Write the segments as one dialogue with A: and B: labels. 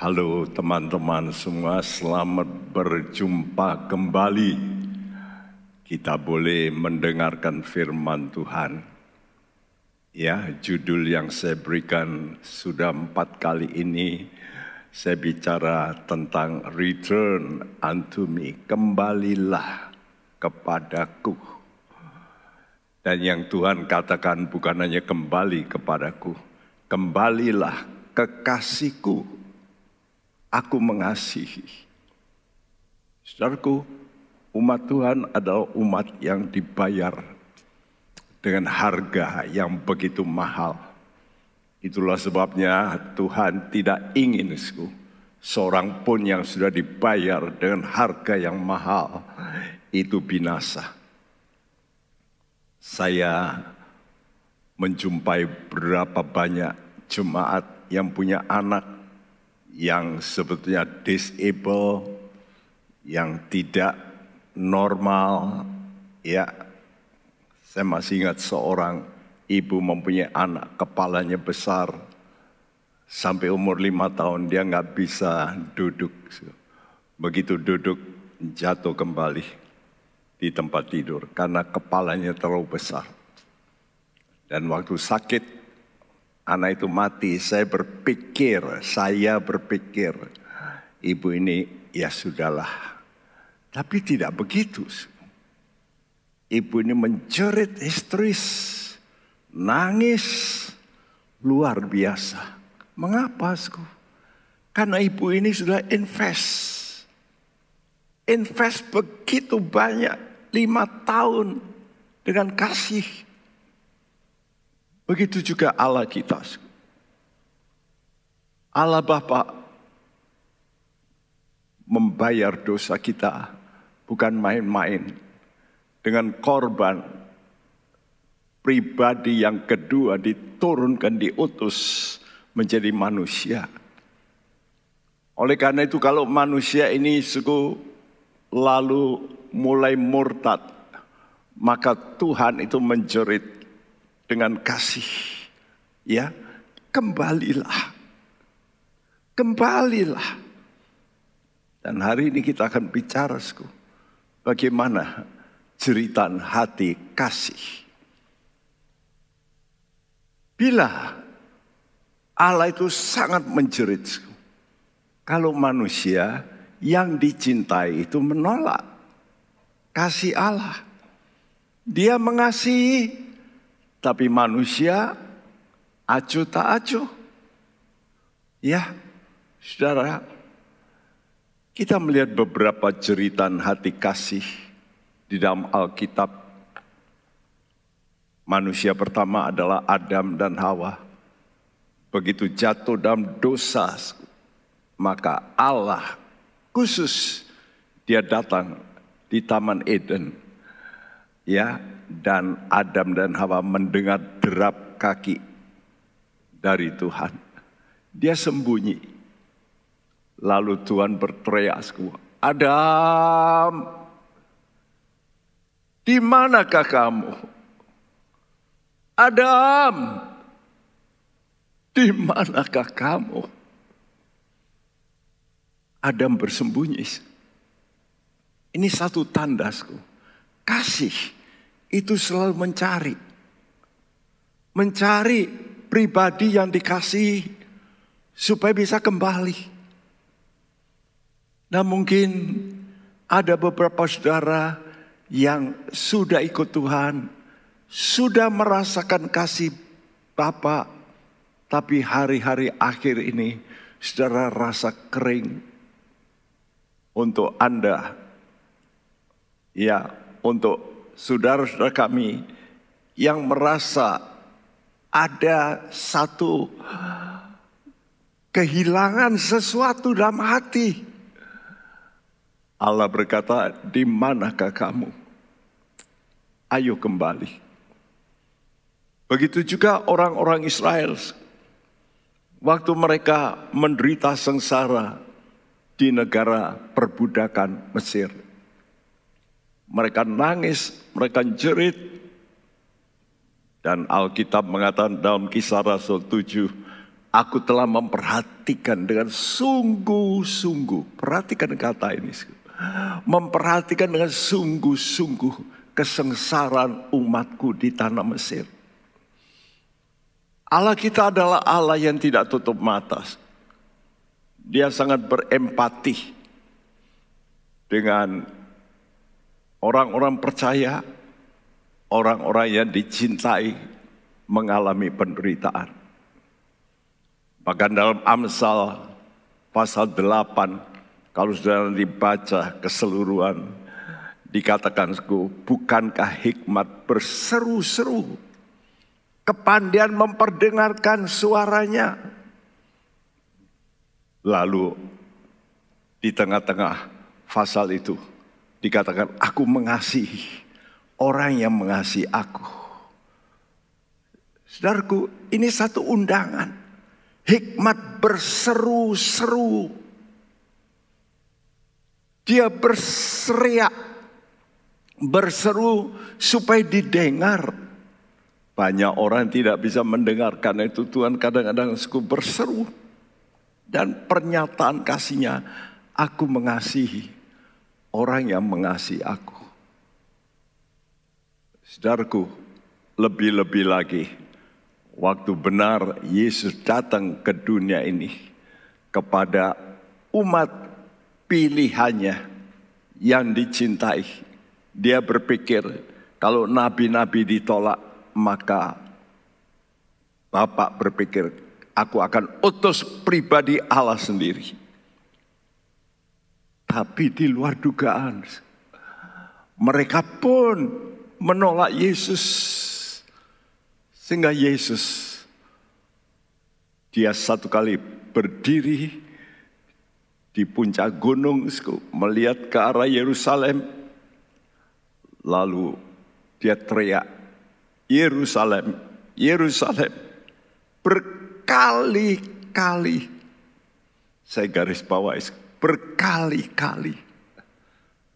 A: Halo teman-teman semua, selamat berjumpa kembali. Kita boleh mendengarkan firman Tuhan. Ya, judul yang saya berikan sudah empat kali ini, saya bicara tentang return unto me, kembalilah kepadaku. Dan yang Tuhan katakan bukan hanya kembali kepadaku, kembalilah kekasihku aku mengasihi. Saudaraku, umat Tuhan adalah umat yang dibayar dengan harga yang begitu mahal. Itulah sebabnya Tuhan tidak ingin seorang pun yang sudah dibayar dengan harga yang mahal itu binasa. Saya menjumpai berapa banyak jemaat yang punya anak yang sebetulnya disable, yang tidak normal, ya. Saya masih ingat seorang ibu mempunyai anak kepalanya besar, sampai umur lima tahun dia nggak bisa duduk. Begitu duduk jatuh kembali di tempat tidur karena kepalanya terlalu besar. Dan waktu sakit anak itu mati, saya berpikir, saya berpikir, ibu ini ya sudahlah. Tapi tidak begitu. Ibu ini menjerit histeris, nangis luar biasa. Mengapa? Karena ibu ini sudah invest. Invest begitu banyak, lima tahun dengan kasih Begitu juga Allah kita. Allah Bapa membayar dosa kita bukan main-main dengan korban pribadi yang kedua diturunkan diutus menjadi manusia. Oleh karena itu kalau manusia ini suku lalu mulai murtad, maka Tuhan itu menjerit dengan kasih. Ya, kembalilah. Kembalilah. Dan hari ini kita akan bicara bagaimana cerita hati kasih. Bila Allah itu sangat menjerit kalau manusia yang dicintai itu menolak kasih Allah. Dia mengasihi tapi manusia acuh tak acuh. Ya, saudara, kita melihat beberapa jeritan hati kasih di dalam Alkitab. Manusia pertama adalah Adam dan Hawa. Begitu jatuh dalam dosa, maka Allah khusus dia datang di Taman Eden. Ya, dan Adam dan Hawa mendengar derap kaki dari Tuhan. Dia sembunyi. Lalu Tuhan berteriak, Adam, di manakah kamu? Adam, di manakah kamu? Adam bersembunyi. Ini satu tandasku. Kasih itu selalu mencari. Mencari pribadi yang dikasih supaya bisa kembali. Nah mungkin ada beberapa saudara yang sudah ikut Tuhan, sudah merasakan kasih Bapak, tapi hari-hari akhir ini saudara rasa kering untuk Anda. Ya, untuk saudara-saudara kami yang merasa ada satu kehilangan sesuatu dalam hati. Allah berkata, di manakah kamu? Ayo kembali. Begitu juga orang-orang Israel. Waktu mereka menderita sengsara di negara perbudakan Mesir. Mereka nangis, mereka jerit. Dan Alkitab mengatakan dalam kisah Rasul 7, Aku telah memperhatikan dengan sungguh-sungguh. Perhatikan kata ini. Memperhatikan dengan sungguh-sungguh kesengsaraan umatku di tanah Mesir. Allah kita adalah Allah yang tidak tutup mata. Dia sangat berempati dengan orang-orang percaya, orang-orang yang dicintai mengalami penderitaan. Bahkan dalam Amsal pasal 8, kalau sudah dibaca keseluruhan, dikatakan, bukankah hikmat berseru-seru, kepandian memperdengarkan suaranya. Lalu di tengah-tengah pasal itu dikatakan, aku mengasihi orang yang mengasihi aku. Saudaraku, ini satu undangan hikmat berseru-seru. Dia berseriak, berseru supaya didengar. Banyak orang tidak bisa mendengar karena itu Tuhan kadang-kadang suku berseru. Dan pernyataan kasihnya, aku mengasihi orang yang mengasihi aku. Saudaraku, lebih-lebih lagi waktu benar Yesus datang ke dunia ini kepada umat pilihannya yang dicintai. Dia berpikir kalau nabi-nabi ditolak maka Bapak berpikir aku akan utus pribadi Allah sendiri. Tapi di luar dugaan mereka pun menolak Yesus. Sehingga Yesus dia satu kali berdiri di puncak gunung melihat ke arah Yerusalem. Lalu dia teriak Yerusalem Yerusalem berkali-kali. Saya garis bawah berkali-kali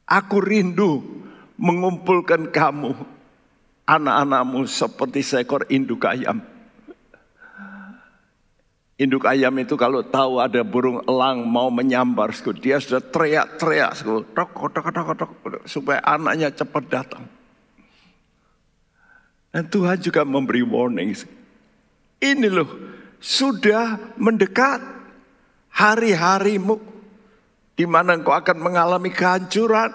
A: aku rindu mengumpulkan kamu anak-anakmu seperti seekor induk ayam. Induk ayam itu kalau tahu ada burung elang mau menyambar, dia sudah teriak-teriak, supaya anaknya cepat datang. Dan Tuhan juga memberi warning. Ini loh, sudah mendekat hari-harimu di mana engkau akan mengalami kehancuran.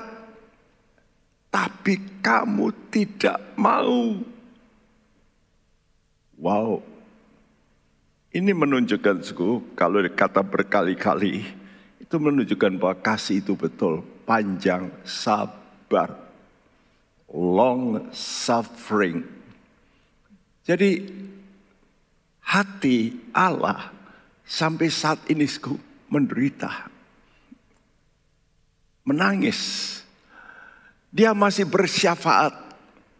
A: Tapi kamu tidak mau. Wow. Ini menunjukkan suku, kalau kata berkali-kali, itu menunjukkan bahwa kasih itu betul. Panjang, sabar, long suffering. Jadi hati Allah sampai saat ini suku menderita. Menangis dia masih bersyafaat.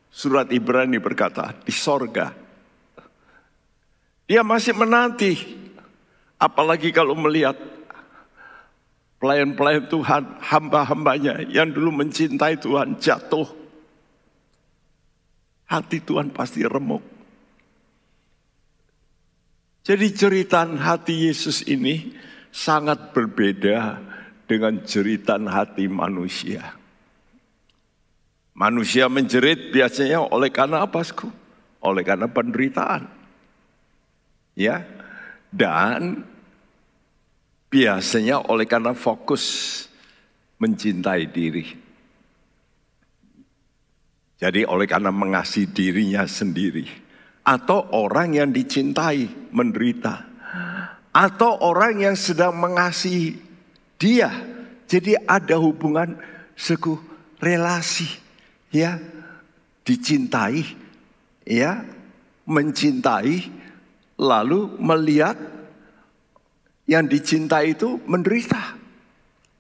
A: Surat Ibrani berkata, di sorga. Dia masih menanti. Apalagi kalau melihat pelayan-pelayan Tuhan, hamba-hambanya yang dulu mencintai Tuhan jatuh. Hati Tuhan pasti remuk. Jadi cerita hati Yesus ini sangat berbeda dengan cerita hati manusia. Manusia menjerit biasanya oleh karena apa? Sku? Oleh karena penderitaan. Ya. Dan biasanya oleh karena fokus mencintai diri. Jadi oleh karena mengasihi dirinya sendiri. Atau orang yang dicintai menderita. Atau orang yang sedang mengasihi dia. Jadi ada hubungan seku relasi ya dicintai, ya mencintai, lalu melihat yang dicintai itu menderita.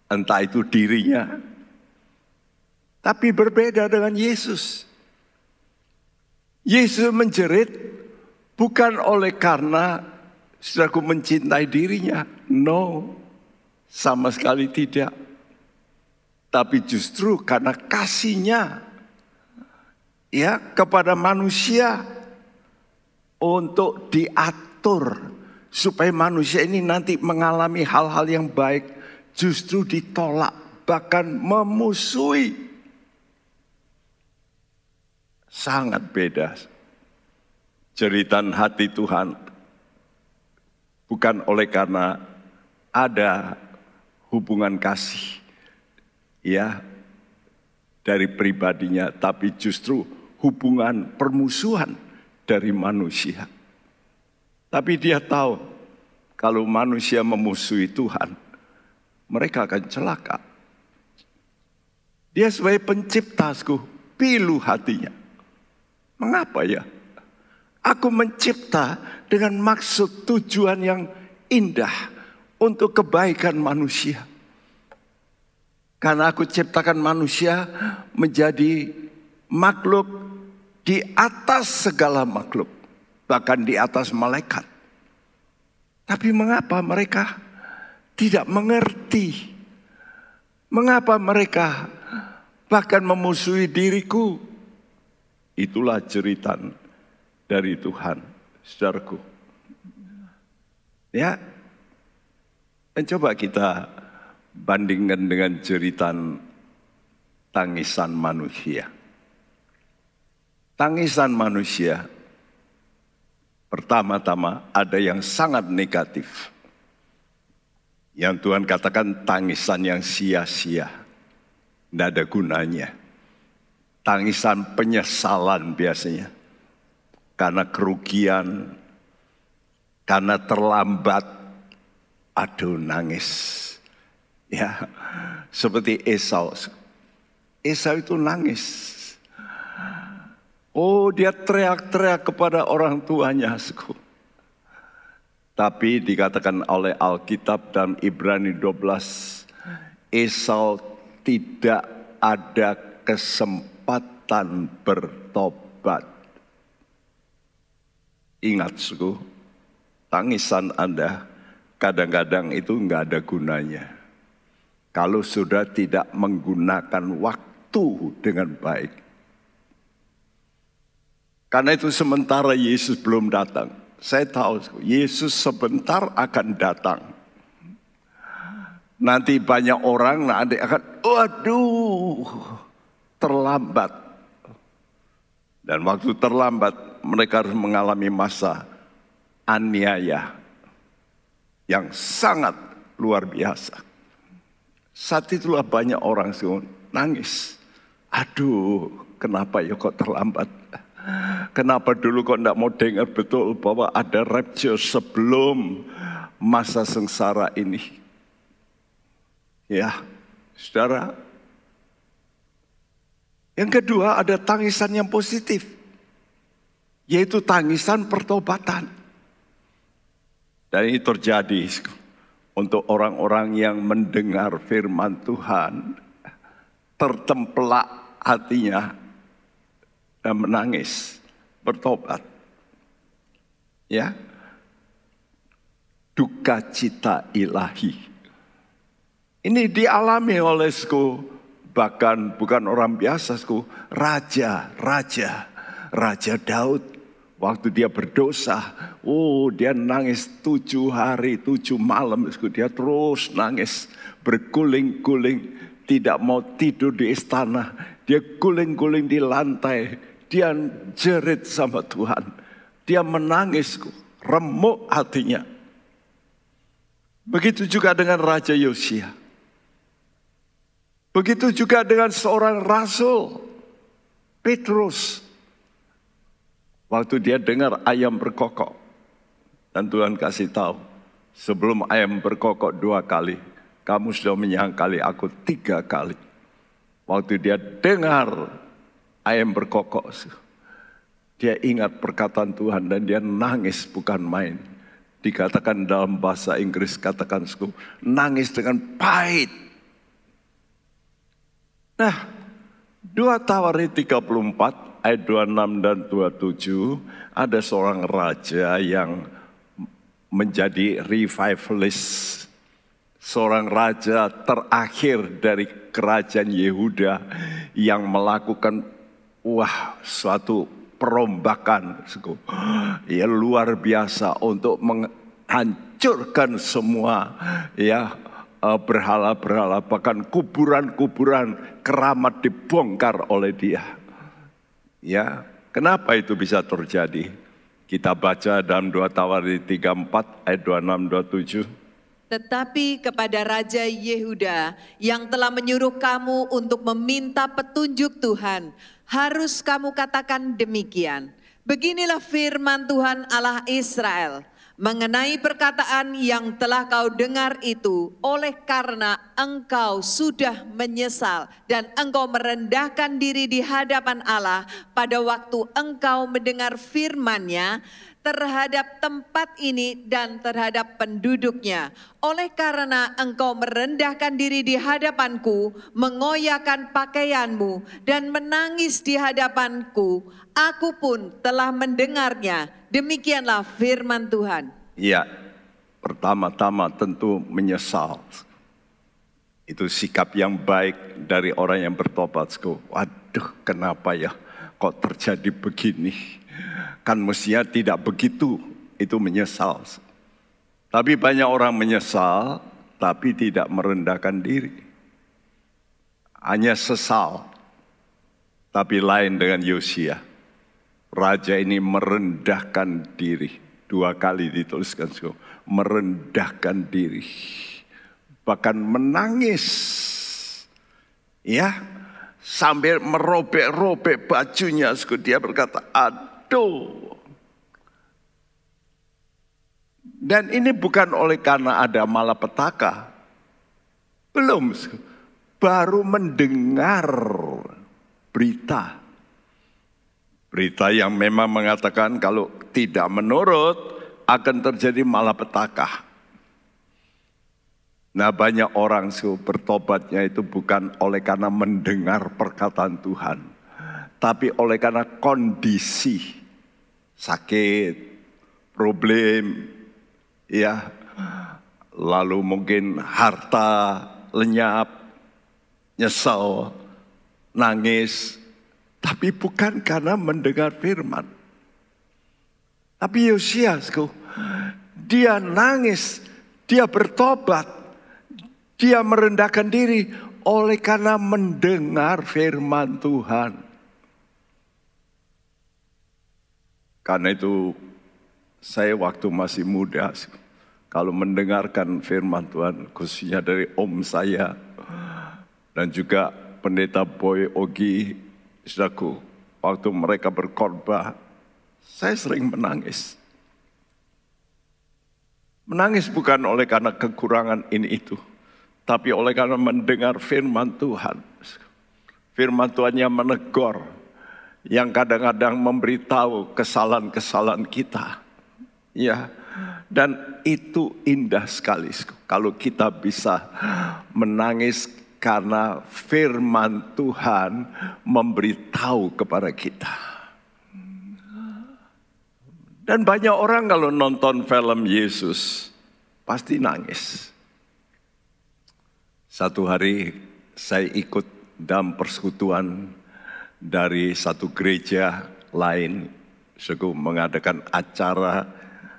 A: Entah itu dirinya. Tapi berbeda dengan Yesus. Yesus menjerit bukan oleh karena saudaraku mencintai dirinya. No, sama sekali tidak. Tapi justru karena kasihnya ya kepada manusia untuk diatur supaya manusia ini nanti mengalami hal-hal yang baik justru ditolak bahkan memusuhi sangat beda jeritan hati Tuhan bukan oleh karena ada hubungan kasih ya dari pribadinya tapi justru hubungan permusuhan dari manusia. Tapi dia tahu kalau manusia memusuhi Tuhan, mereka akan celaka. Dia sebagai penciptasku, pilu hatinya. Mengapa ya? Aku mencipta dengan maksud tujuan yang indah untuk kebaikan manusia. Karena aku ciptakan manusia menjadi makhluk di atas segala makhluk, bahkan di atas malaikat. Tapi mengapa mereka tidak mengerti? Mengapa mereka bahkan memusuhi diriku? Itulah jeritan dari Tuhan, saudaraku. Ya, dan coba kita bandingkan dengan jeritan tangisan manusia. Tangisan manusia pertama-tama ada yang sangat negatif. Yang Tuhan katakan tangisan yang sia-sia. Tidak ada gunanya. Tangisan penyesalan biasanya. Karena kerugian, karena terlambat, aduh nangis. Ya, seperti Esau. Esau itu nangis Oh dia teriak-teriak kepada orang tuanya. Tapi dikatakan oleh Alkitab dalam Ibrani 12. Esau tidak ada kesempatan bertobat. Ingat suku, tangisan Anda kadang-kadang itu nggak ada gunanya. Kalau sudah tidak menggunakan waktu dengan baik. Karena itu sementara Yesus belum datang. Saya tahu Yesus sebentar akan datang. Nanti banyak orang nanti akan, waduh, terlambat. Dan waktu terlambat mereka harus mengalami masa aniaya yang sangat luar biasa. Saat itulah banyak orang nangis. Aduh, kenapa ya kok terlambat? Kenapa dulu kok tidak mau dengar betul bahwa ada rapture sebelum masa sengsara ini? Ya, saudara. Yang kedua ada tangisan yang positif. Yaitu tangisan pertobatan. Dan ini terjadi untuk orang-orang yang mendengar firman Tuhan. Tertempelak hatinya dan menangis, bertobat. Ya. Duka cita ilahi. Ini dialami oleh sku, bahkan bukan orang biasa sku, raja, raja, raja Daud. Waktu dia berdosa, oh dia nangis tujuh hari, tujuh malam, dia terus nangis, berguling-guling, tidak mau tidur di istana, dia guling-guling di lantai, dia jerit sama Tuhan. Dia menangis, remuk hatinya. Begitu juga dengan Raja Yosia. Begitu juga dengan seorang rasul, Petrus. Waktu dia dengar ayam berkokok. Dan Tuhan kasih tahu, sebelum ayam berkokok dua kali, kamu sudah menyangkali aku tiga kali. Waktu dia dengar ayam berkokok. Dia ingat perkataan Tuhan dan dia nangis bukan main. Dikatakan dalam bahasa Inggris katakan nangis dengan pahit. Nah, dua Tawari 34 ayat 26 dan 27 ada seorang raja yang menjadi revivalist. Seorang raja terakhir dari kerajaan Yehuda yang melakukan wah suatu perombakan ya luar biasa untuk hancurkan semua ya eh, berhala-berhala bahkan kuburan-kuburan keramat dibongkar oleh dia. Ya, kenapa itu bisa terjadi? Kita baca dalam 2 Tawari 34 ayat 26 27.
B: Tetapi kepada Raja Yehuda yang telah menyuruh kamu untuk meminta petunjuk Tuhan, harus kamu katakan demikian. Beginilah firman Tuhan Allah Israel mengenai perkataan yang telah kau dengar itu, oleh karena engkau sudah menyesal dan engkau merendahkan diri di hadapan Allah pada waktu engkau mendengar firman-Nya, terhadap tempat ini dan terhadap penduduknya. Oleh karena engkau merendahkan diri di hadapanku, mengoyakkan pakaianmu, dan menangis di hadapanku, aku pun telah mendengarnya. Demikianlah firman Tuhan.
A: Ya, pertama-tama tentu menyesal. Itu sikap yang baik dari orang yang bertobat. Waduh, kenapa ya kok terjadi begini? Kan mestinya tidak begitu, itu menyesal. Tapi banyak orang menyesal, tapi tidak merendahkan diri. Hanya sesal, tapi lain dengan Yosia. Raja ini merendahkan diri. Dua kali dituliskan, merendahkan diri. Bahkan menangis. Ya, sambil merobek-robek bajunya. Dia berkata, Aduh. Dan ini bukan oleh karena ada malapetaka. Belum. Baru mendengar berita. Berita yang memang mengatakan kalau tidak menurut akan terjadi malapetaka. Nah banyak orang su bertobatnya itu bukan oleh karena mendengar perkataan Tuhan. Tapi oleh karena kondisi sakit, problem, ya, lalu mungkin harta lenyap, nyesel, nangis, tapi bukan karena mendengar firman. Tapi Yosiasku, dia nangis, dia bertobat, dia merendahkan diri oleh karena mendengar firman Tuhan. Karena itu saya waktu masih muda, kalau mendengarkan firman Tuhan, khususnya dari om saya, dan juga pendeta Boy Ogi, saudaraku, waktu mereka berkorban, saya sering menangis. Menangis bukan oleh karena kekurangan ini itu, tapi oleh karena mendengar firman Tuhan. Firman Tuhan yang menegur, yang kadang-kadang memberitahu kesalahan-kesalahan kita. Ya. Dan itu indah sekali kalau kita bisa menangis karena firman Tuhan memberitahu kepada kita. Dan banyak orang kalau nonton film Yesus pasti nangis. Satu hari saya ikut dalam persekutuan dari satu gereja lain suku mengadakan acara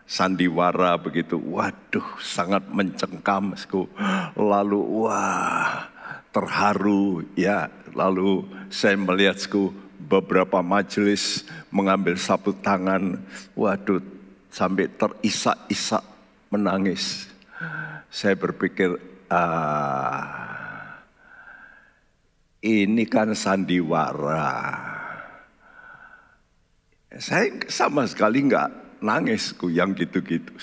A: sandiwara begitu. Waduh, sangat mencengkam suku. Lalu wah, terharu ya. Lalu saya melihat suku beberapa majelis mengambil sapu tangan. Waduh, sampai terisak-isak menangis. Saya berpikir, ah, ini kan sandiwara. Saya sama sekali nggak nangis yang gitu-gitu.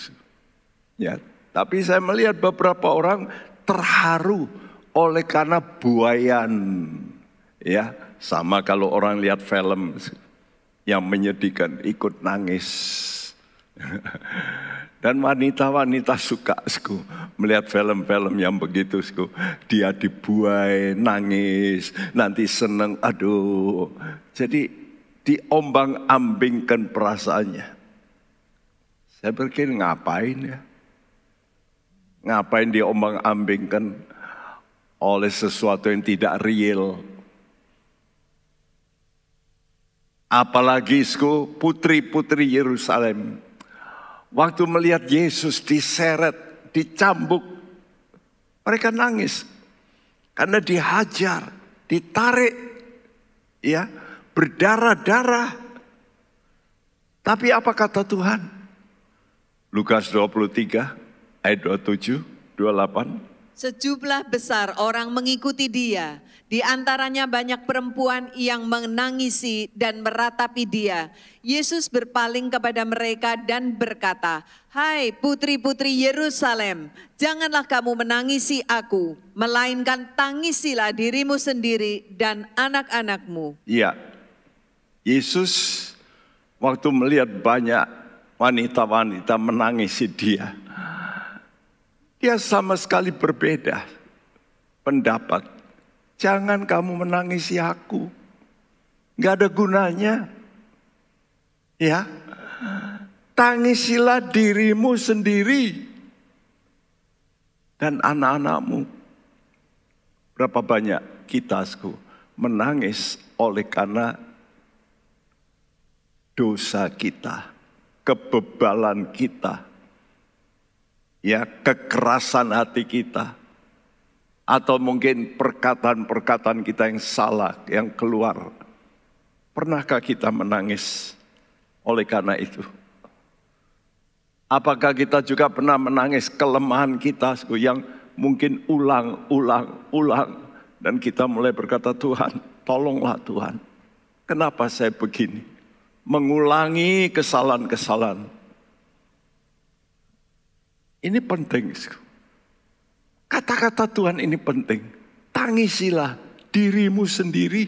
A: Ya, tapi saya melihat beberapa orang terharu oleh karena buayan. Ya, sama kalau orang lihat film yang menyedihkan ikut nangis. Dan wanita-wanita suka sku, melihat film-film yang begitu sku. Dia dibuai, nangis, nanti seneng, aduh. Jadi diombang-ambingkan perasaannya. Saya berpikir ngapain ya? Ngapain diombang-ambingkan oleh sesuatu yang tidak real. Apalagi putri-putri Yerusalem Waktu melihat Yesus diseret, dicambuk, mereka nangis. Karena dihajar, ditarik, ya, berdarah-darah. Tapi apa kata Tuhan? Lukas 23 ayat 27, 28.
B: Sejumlah besar orang mengikuti dia. Di antaranya banyak perempuan yang menangisi dan meratapi dia. Yesus berpaling kepada mereka dan berkata, Hai putri-putri Yerusalem, janganlah kamu menangisi aku, melainkan tangisilah dirimu sendiri dan anak-anakmu.
A: Iya, Yesus waktu melihat banyak wanita-wanita menangisi dia, dia sama sekali berbeda pendapat Jangan kamu menangisi aku. Gak ada gunanya. Ya. Tangisilah dirimu sendiri. Dan anak-anakmu. Berapa banyak kita menangis oleh karena dosa kita, kebebalan kita, ya kekerasan hati kita, atau mungkin perkataan-perkataan kita yang salah, yang keluar. Pernahkah kita menangis oleh karena itu? Apakah kita juga pernah menangis kelemahan kita yang mungkin ulang, ulang, ulang. Dan kita mulai berkata, Tuhan, tolonglah Tuhan. Kenapa saya begini? Mengulangi kesalahan-kesalahan. Ini penting. Kata-kata Tuhan ini penting. Tangisilah dirimu sendiri.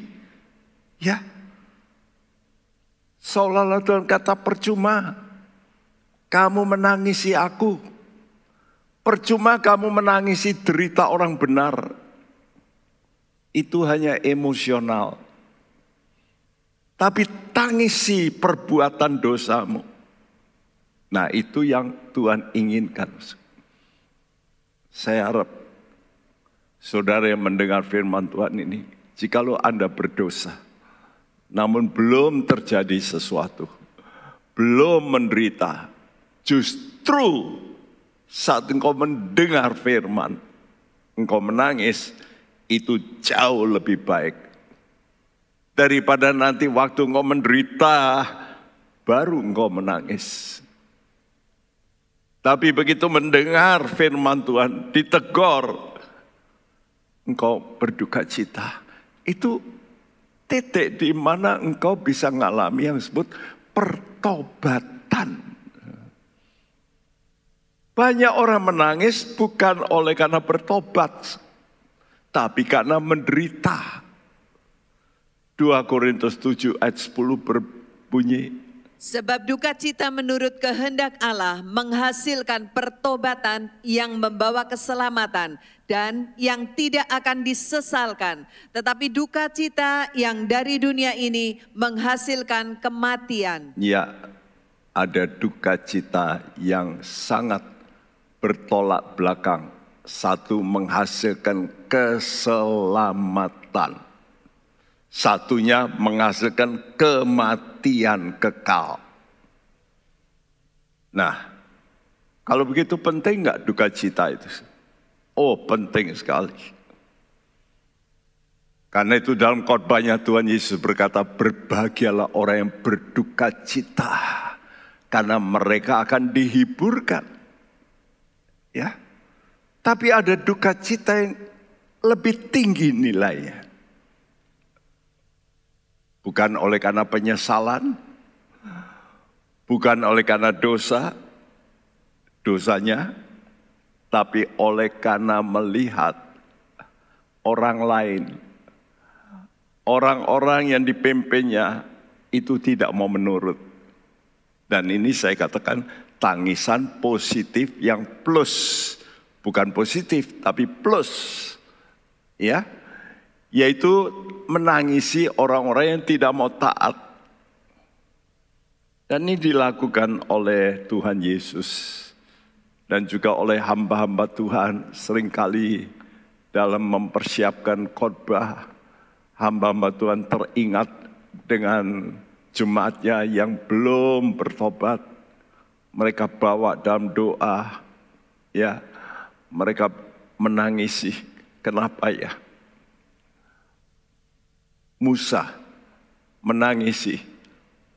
A: Ya. Seolah-olah Tuhan kata percuma. Kamu menangisi aku. Percuma kamu menangisi derita orang benar. Itu hanya emosional. Tapi tangisi perbuatan dosamu. Nah itu yang Tuhan inginkan. Saya harap saudara yang mendengar firman Tuhan ini, jikalau Anda berdosa, namun belum terjadi sesuatu, belum menderita, justru saat engkau mendengar firman, engkau menangis, itu jauh lebih baik. Daripada nanti waktu engkau menderita, baru engkau menangis. Tapi begitu mendengar firman Tuhan, ditegor, engkau berduka cita. Itu titik di mana engkau bisa mengalami yang disebut pertobatan. Banyak orang menangis bukan oleh karena bertobat, tapi karena menderita. 2 Korintus 7 ayat 10 berbunyi,
B: Sebab duka cita menurut kehendak Allah menghasilkan pertobatan yang membawa keselamatan dan yang tidak akan disesalkan. Tetapi duka cita yang dari dunia ini menghasilkan kematian.
A: Ya, ada duka cita yang sangat bertolak belakang. Satu menghasilkan keselamatan Satunya menghasilkan kematian kekal. Nah, kalau begitu penting nggak duka cita itu? Oh, penting sekali. Karena itu dalam khotbahnya Tuhan Yesus berkata, berbahagialah orang yang berduka cita. Karena mereka akan dihiburkan. Ya, Tapi ada duka cita yang lebih tinggi nilainya. Bukan oleh karena penyesalan, bukan oleh karena dosa, dosanya, tapi oleh karena melihat orang lain, orang-orang yang dipimpinnya itu tidak mau menurut. Dan ini saya katakan tangisan positif yang plus, bukan positif tapi plus. Ya, yaitu menangisi orang-orang yang tidak mau taat. Dan ini dilakukan oleh Tuhan Yesus dan juga oleh hamba-hamba Tuhan sering kali dalam mempersiapkan khotbah hamba-hamba Tuhan teringat dengan jemaatnya yang belum bertobat, mereka bawa dalam doa, ya, mereka menangisi. Kenapa ya? Musa menangisi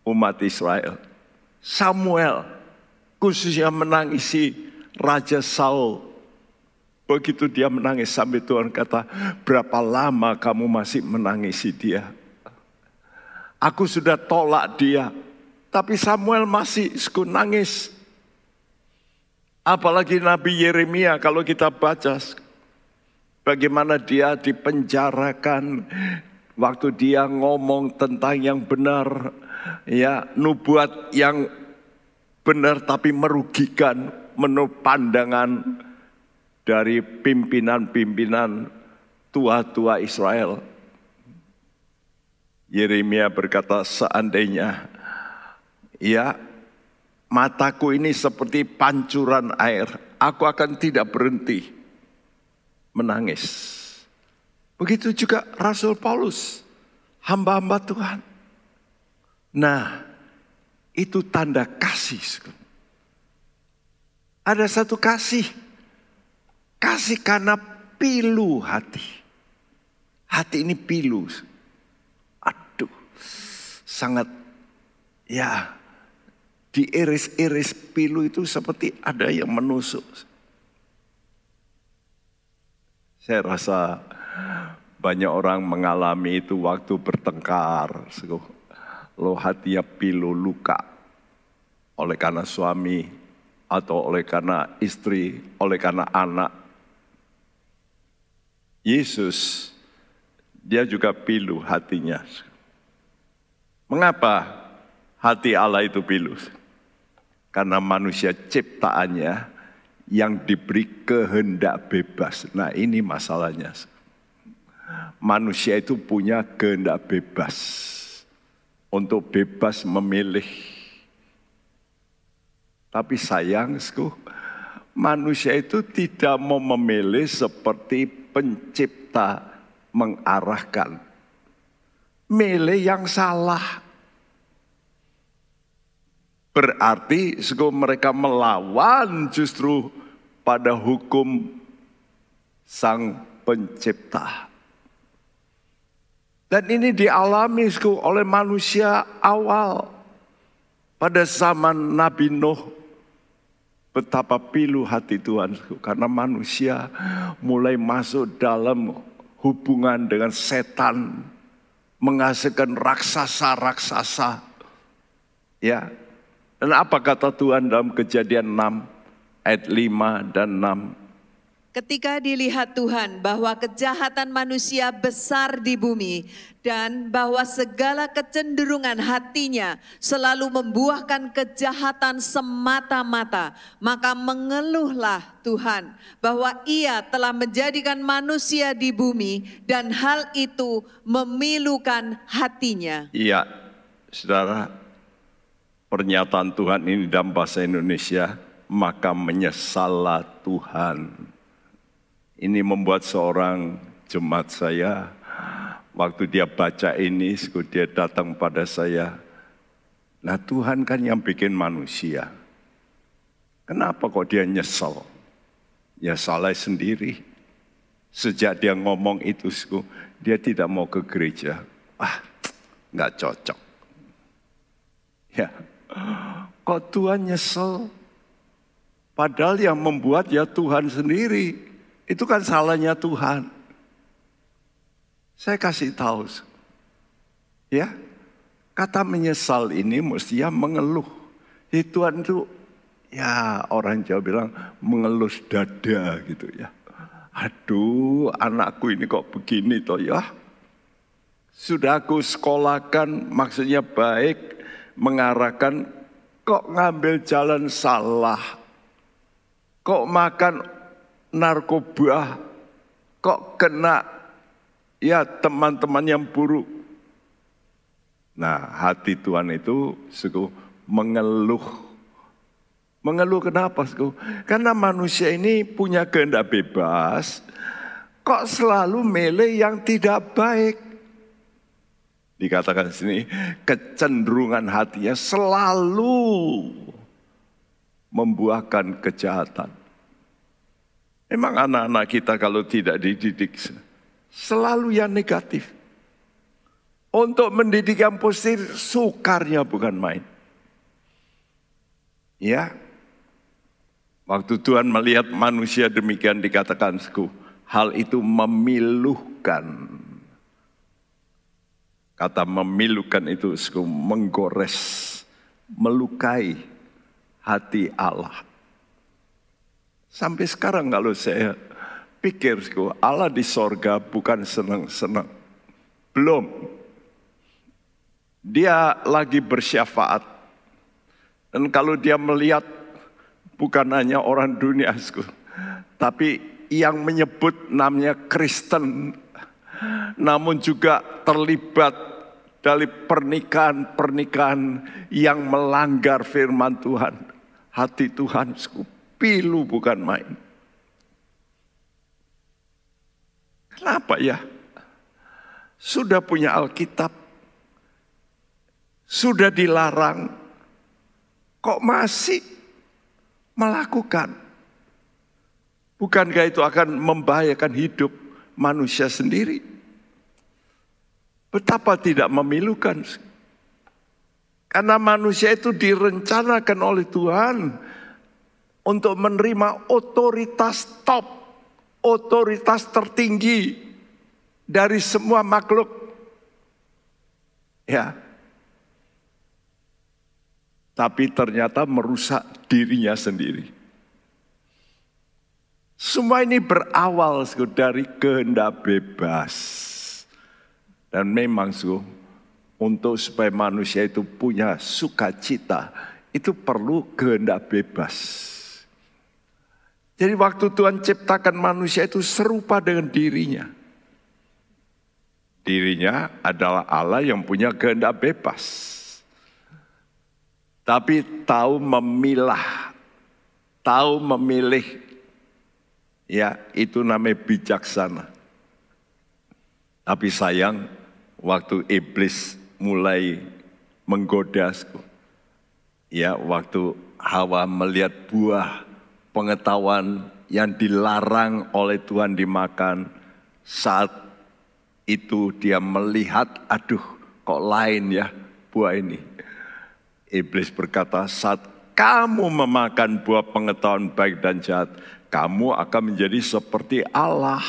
A: umat Israel. Samuel khususnya menangisi Raja Saul. Begitu dia menangis sampai Tuhan kata, berapa lama kamu masih menangisi dia? Aku sudah tolak dia, tapi Samuel masih suku nangis. Apalagi Nabi Yeremia kalau kita baca bagaimana dia dipenjarakan waktu dia ngomong tentang yang benar ya nubuat yang benar tapi merugikan menurut pandangan dari pimpinan-pimpinan tua-tua Israel. Yeremia berkata seandainya ya mataku ini seperti pancuran air, aku akan tidak berhenti menangis. Begitu juga Rasul Paulus, hamba-hamba Tuhan. Nah, itu tanda kasih. Ada satu kasih. Kasih karena pilu hati. Hati ini pilu. Aduh, sangat ya diiris-iris pilu itu seperti ada yang menusuk. Saya rasa banyak orang mengalami itu waktu bertengkar. Lo hatinya pilu luka oleh karena suami atau oleh karena istri, oleh karena anak. Yesus, dia juga pilu hatinya. Mengapa hati Allah itu pilu? Karena manusia ciptaannya yang diberi kehendak bebas. Nah ini masalahnya. Manusia itu punya kehendak bebas. Untuk bebas memilih. Tapi sayang, manusia itu tidak mau memilih seperti pencipta mengarahkan. Milih yang salah. Berarti mereka melawan justru pada hukum sang pencipta. Dan ini dialami oleh manusia awal pada zaman Nabi Nuh. Betapa pilu hati Tuhan karena manusia mulai masuk dalam hubungan dengan setan, menghasilkan raksasa-raksasa. Ya. Dan apa kata Tuhan dalam Kejadian 6 ayat 5 dan 6?
B: Ketika dilihat Tuhan bahwa kejahatan manusia besar di bumi dan bahwa segala kecenderungan hatinya selalu membuahkan kejahatan semata-mata, maka mengeluhlah Tuhan bahwa Ia telah menjadikan manusia di bumi dan hal itu memilukan hatinya.
A: Iya, saudara, pernyataan Tuhan ini dalam bahasa Indonesia, maka menyesallah Tuhan ini membuat seorang jemaat saya, waktu dia baca ini, dia datang pada saya. Nah Tuhan kan yang bikin manusia. Kenapa kok dia nyesel? Ya salah sendiri. Sejak dia ngomong itu, dia tidak mau ke gereja. Ah, nggak cocok. Ya, kok Tuhan nyesel? Padahal yang membuat ya Tuhan sendiri. Itu kan salahnya Tuhan. Saya kasih tahu. Ya, kata menyesal ini mestinya mengeluh. Ya, Tuhan itu ya orang Jawa bilang mengelus dada gitu ya. Aduh anakku ini kok begini toh ya. Sudah aku sekolahkan maksudnya baik mengarahkan kok ngambil jalan salah. Kok makan narkoba kok kena ya teman-teman yang buruk. Nah hati Tuhan itu suku mengeluh. Mengeluh kenapa? Suku? Karena manusia ini punya kehendak bebas. Kok selalu milih yang tidak baik? Dikatakan sini kecenderungan hatinya selalu membuahkan kejahatan. Memang anak-anak kita kalau tidak dididik selalu yang negatif. Untuk mendidik yang positif sukarnya bukan main. Ya, waktu Tuhan melihat manusia demikian dikatakan hal itu memiluhkan. Kata memiluhkan itu menggores, melukai hati Allah. Sampai sekarang kalau saya pikir Allah di sorga bukan senang-senang. Belum. Dia lagi bersyafaat. Dan kalau dia melihat bukan hanya orang dunia, tapi yang menyebut namanya Kristen, namun juga terlibat dari pernikahan-pernikahan yang melanggar firman Tuhan. Hati Tuhan pilu bukan main. Kenapa ya? Sudah punya Alkitab, sudah dilarang, kok masih melakukan? Bukankah itu akan membahayakan hidup manusia sendiri? Betapa tidak memilukan. Karena manusia itu direncanakan oleh Tuhan untuk menerima otoritas top, otoritas tertinggi dari semua makhluk. Ya, tapi ternyata merusak dirinya sendiri. Semua ini berawal dari kehendak bebas. Dan memang su, untuk supaya manusia itu punya sukacita, itu perlu kehendak bebas. Jadi waktu Tuhan ciptakan manusia itu serupa dengan dirinya. Dirinya adalah Allah yang punya kehendak bebas tapi tahu memilah, tahu memilih. Ya, itu namanya bijaksana. Tapi sayang, waktu iblis mulai menggoda, ya waktu Hawa melihat buah pengetahuan yang dilarang oleh Tuhan dimakan, saat itu dia melihat, aduh kok lain ya buah ini Iblis berkata, saat kamu memakan buah pengetahuan baik dan jahat, kamu akan menjadi seperti Allah.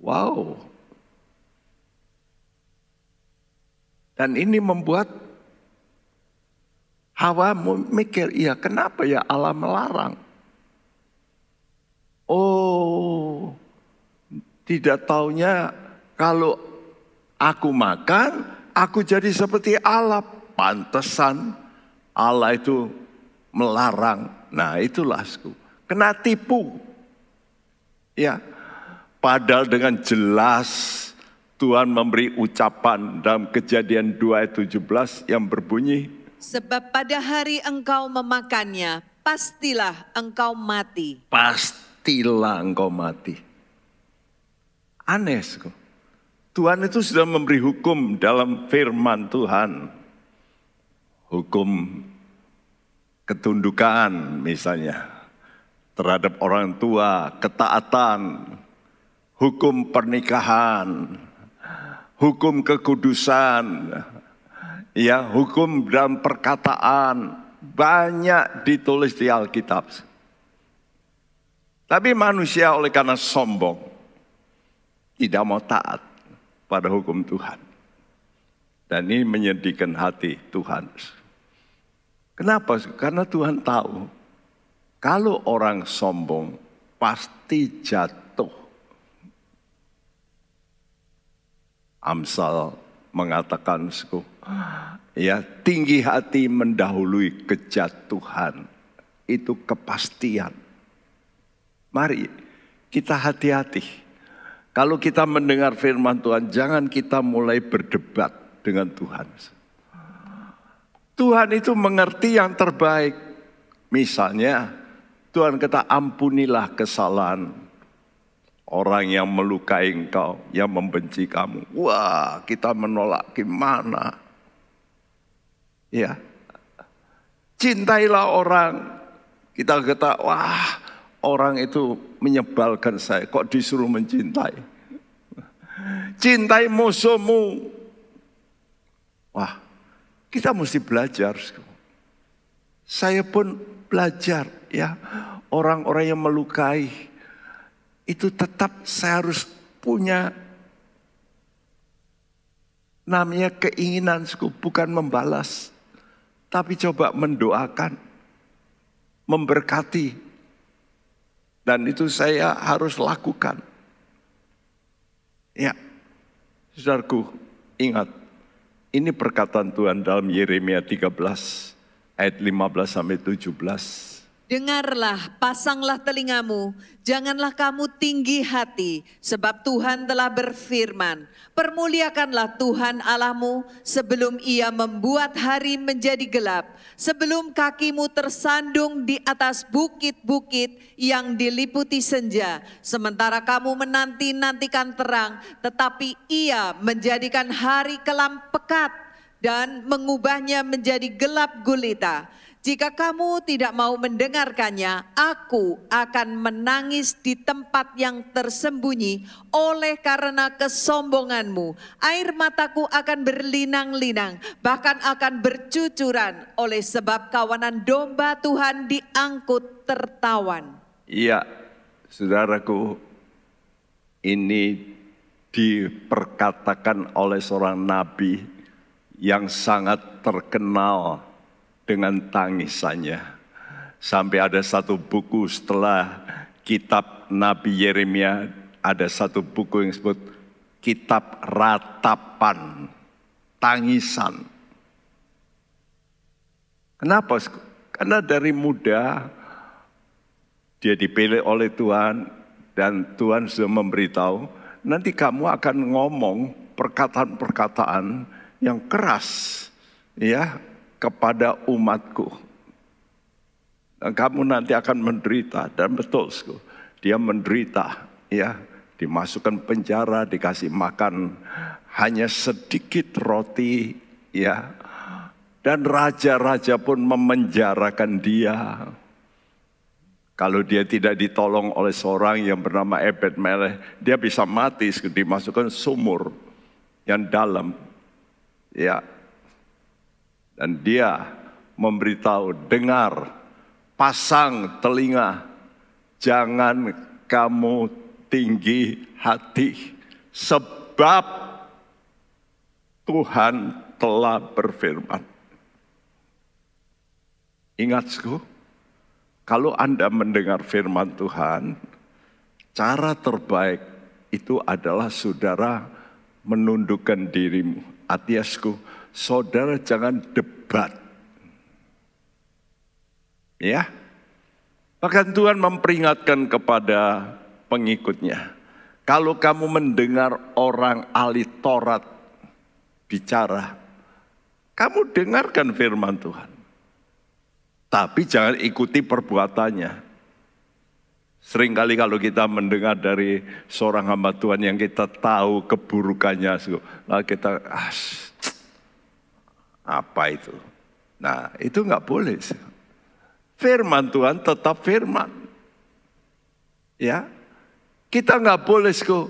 A: Wow. Dan ini membuat Hawa mikir, iya kenapa ya Allah melarang? Oh, tidak taunya kalau aku makan, aku jadi seperti Allah pantesan Allah itu melarang. Nah itulah kena tipu. Ya, padahal dengan jelas Tuhan memberi ucapan dalam kejadian 2 ayat 17 yang berbunyi.
B: Sebab pada hari engkau memakannya, pastilah engkau mati.
A: Pastilah engkau mati. Aneh, Tuhan itu sudah memberi hukum dalam firman Tuhan. Hukum ketundukan misalnya. Terhadap orang tua, ketaatan, hukum pernikahan, hukum kekudusan, ya hukum dalam perkataan banyak ditulis di Alkitab. Tapi manusia oleh karena sombong tidak mau taat pada hukum Tuhan. Dan ini menyedihkan hati Tuhan. Kenapa? Karena Tuhan tahu kalau orang sombong pasti jatuh. Amsal mengatakan, ya tinggi hati mendahului kejatuhan. Itu kepastian. Mari kita hati-hati. Kalau kita mendengar firman Tuhan, jangan kita mulai berdebat dengan Tuhan. Tuhan itu mengerti yang terbaik. Misalnya, Tuhan kata ampunilah kesalahan orang yang melukai engkau, yang membenci kamu. Wah, kita menolak gimana? Ya. Cintailah orang. Kita kata, wah orang itu menyebalkan saya. Kok disuruh mencintai? Cintai musuhmu. Wah, kita mesti belajar. Saya pun belajar ya. Orang-orang yang melukai itu tetap saya harus punya namanya keinginan bukan membalas. Tapi coba mendoakan, memberkati. Dan itu saya harus lakukan. Ya, saudaraku, ingat. Ini perkataan Tuhan dalam Yeremia 13 ayat 15 sampai 17.
B: Dengarlah, pasanglah telingamu, janganlah kamu tinggi hati, sebab Tuhan telah berfirman, permuliakanlah Tuhan Allahmu sebelum ia membuat hari menjadi gelap, sebelum kakimu tersandung di atas bukit-bukit yang diliputi senja, sementara kamu menanti-nantikan terang, tetapi ia menjadikan hari kelam pekat dan mengubahnya menjadi gelap gulita jika kamu tidak mau mendengarkannya, aku akan menangis di tempat yang tersembunyi oleh karena kesombonganmu. Air mataku akan berlinang-linang, bahkan akan bercucuran oleh sebab kawanan domba Tuhan diangkut tertawan.
A: Iya, saudaraku, ini diperkatakan oleh seorang nabi yang sangat terkenal dengan tangisannya. Sampai ada satu buku setelah kitab Nabi Yeremia, ada satu buku yang disebut Kitab Ratapan, Tangisan. Kenapa? Karena dari muda dia dipilih oleh Tuhan dan Tuhan sudah memberitahu nanti kamu akan ngomong perkataan-perkataan yang keras ya kepada umatku. Dan kamu nanti akan menderita. Dan betul dia menderita ya. Dimasukkan penjara dikasih makan hanya sedikit roti ya. Dan raja-raja pun memenjarakan dia. Kalau dia tidak ditolong oleh seorang yang bernama Ebed Melech dia bisa mati dimasukkan sumur yang dalam ya dan dia memberitahu, dengar, pasang telinga, jangan kamu tinggi hati. Sebab Tuhan telah berfirman. Ingat, kalau Anda mendengar firman Tuhan, cara terbaik itu adalah saudara menundukkan dirimu. Atiasku, saudara jangan debat. Ya. Bahkan Tuhan memperingatkan kepada pengikutnya. Kalau kamu mendengar orang ahli Taurat bicara, kamu dengarkan firman Tuhan. Tapi jangan ikuti perbuatannya. Seringkali kalau kita mendengar dari seorang hamba Tuhan yang kita tahu keburukannya, lalu kita, ah, apa itu? Nah, itu nggak boleh. Firman Tuhan tetap firman. Ya, kita nggak boleh sku,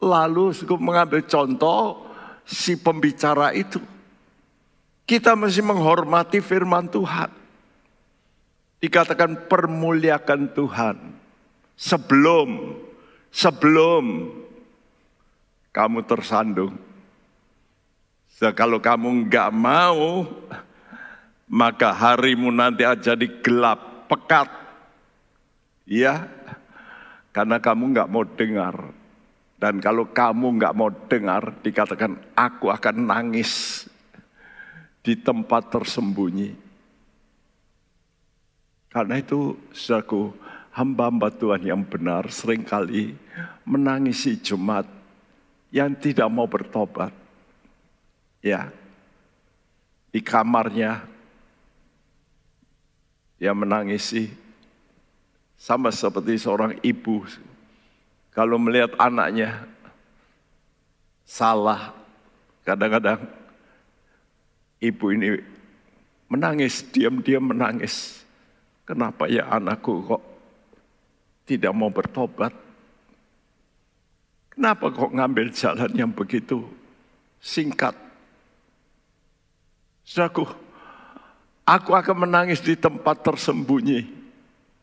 A: lalu sku mengambil contoh si pembicara itu. Kita mesti menghormati firman Tuhan. Dikatakan permuliakan Tuhan sebelum sebelum kamu tersandung So, kalau kamu nggak mau, maka harimu nanti akan jadi gelap, pekat. Ya, karena kamu nggak mau dengar. Dan kalau kamu nggak mau dengar, dikatakan aku akan nangis di tempat tersembunyi. Karena itu, saudaraku, hamba-hamba Tuhan yang benar sering kali menangisi Jumat yang tidak mau bertobat ya di kamarnya dia menangisi sama seperti seorang ibu kalau melihat anaknya salah kadang-kadang ibu ini menangis, diam-diam menangis. Kenapa ya anakku kok tidak mau bertobat? Kenapa kok ngambil jalan yang begitu singkat? Saudaraku, aku akan menangis di tempat tersembunyi,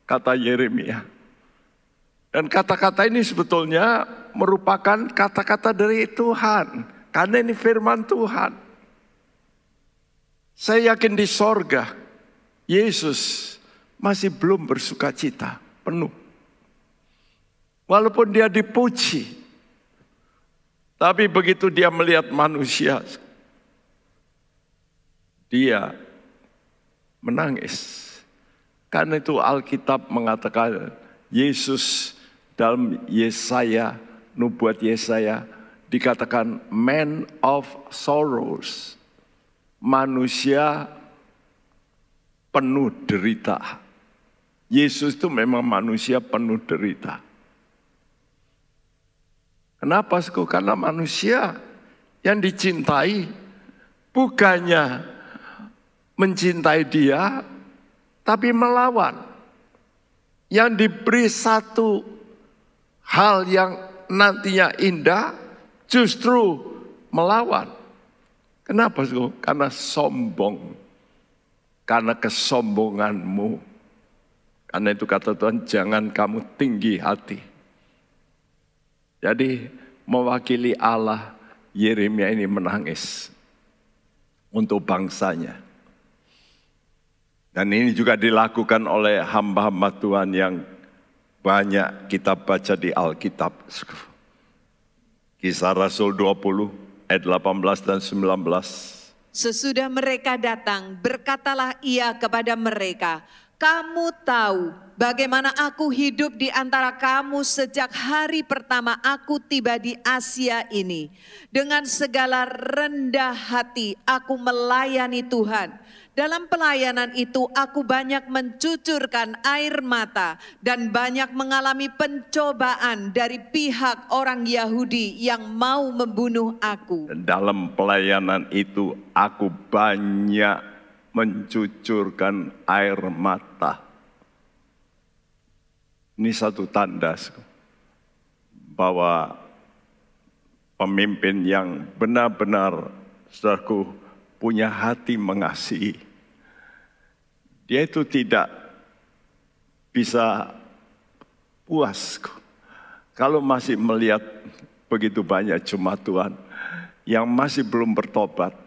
A: kata Yeremia. Dan kata-kata ini sebetulnya merupakan kata-kata dari Tuhan. Karena ini firman Tuhan. Saya yakin di sorga, Yesus masih belum bersuka cita penuh. Walaupun dia dipuji, tapi begitu dia melihat manusia, dia menangis. Karena itu Alkitab mengatakan Yesus dalam Yesaya, nubuat Yesaya dikatakan man of sorrows. Manusia penuh derita. Yesus itu memang manusia penuh derita. Kenapa? Karena manusia yang dicintai bukannya mencintai dia, tapi melawan. Yang diberi satu hal yang nantinya indah, justru melawan. Kenapa? Karena sombong. Karena kesombonganmu. Karena itu kata Tuhan, jangan kamu tinggi hati. Jadi mewakili Allah, Yeremia ini menangis untuk bangsanya. Dan ini juga dilakukan oleh hamba-hamba Tuhan yang banyak kita baca di Alkitab. Kisah Rasul 20 ayat 18 dan 19.
B: Sesudah mereka datang, berkatalah ia kepada mereka, "Kamu tahu bagaimana aku hidup di antara kamu sejak hari pertama aku tiba di Asia ini. Dengan segala rendah hati, aku melayani Tuhan." Dalam pelayanan itu aku banyak mencucurkan air mata dan banyak mengalami pencobaan dari pihak orang Yahudi yang mau membunuh aku.
A: Dalam pelayanan itu aku banyak mencucurkan air mata. Ini satu tanda bahwa pemimpin yang benar-benar saudaraku punya hati mengasihi. Dia itu tidak bisa puas kalau masih melihat begitu banyak jemaat Tuhan yang masih belum bertobat.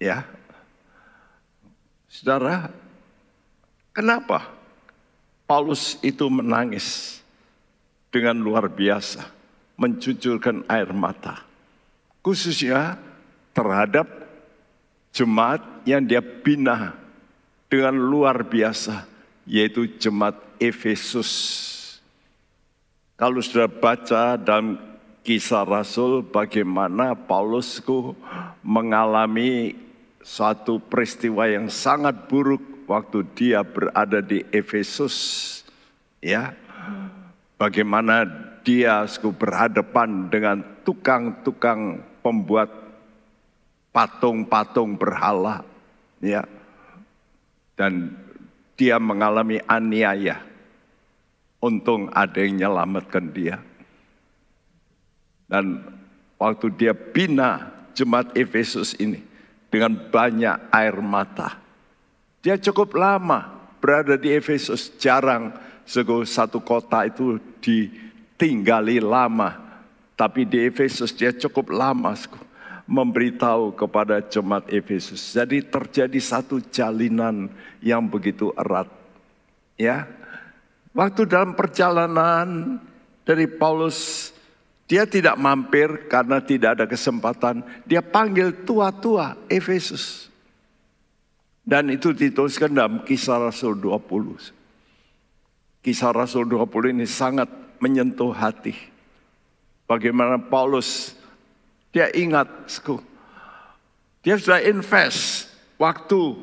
A: Ya. Saudara, kenapa Paulus itu menangis dengan luar biasa, mencucurkan air mata. Khususnya terhadap jemaat yang dia bina dengan luar biasa, yaitu jemaat Efesus. Kalau sudah baca dalam kisah Rasul bagaimana Paulus mengalami suatu peristiwa yang sangat buruk waktu dia berada di Efesus. Ya, bagaimana dia berhadapan dengan tukang-tukang pembuat patung-patung berhala ya. Dan dia mengalami aniaya. Untung ada yang menyelamatkan dia. Dan waktu dia bina jemaat Efesus ini dengan banyak air mata dia cukup lama berada di Efesus. Jarang satu kota itu ditinggali lama. Tapi di Efesus dia cukup lama memberitahu kepada jemaat Efesus. Jadi terjadi satu jalinan yang begitu erat. Ya. Waktu dalam perjalanan dari Paulus dia tidak mampir karena tidak ada kesempatan. Dia panggil tua-tua Efesus. Dan itu dituliskan dalam kisah Rasul 20. Kisah Rasul 20 ini sangat menyentuh hati. Bagaimana Paulus dia ingat, dia sudah invest waktu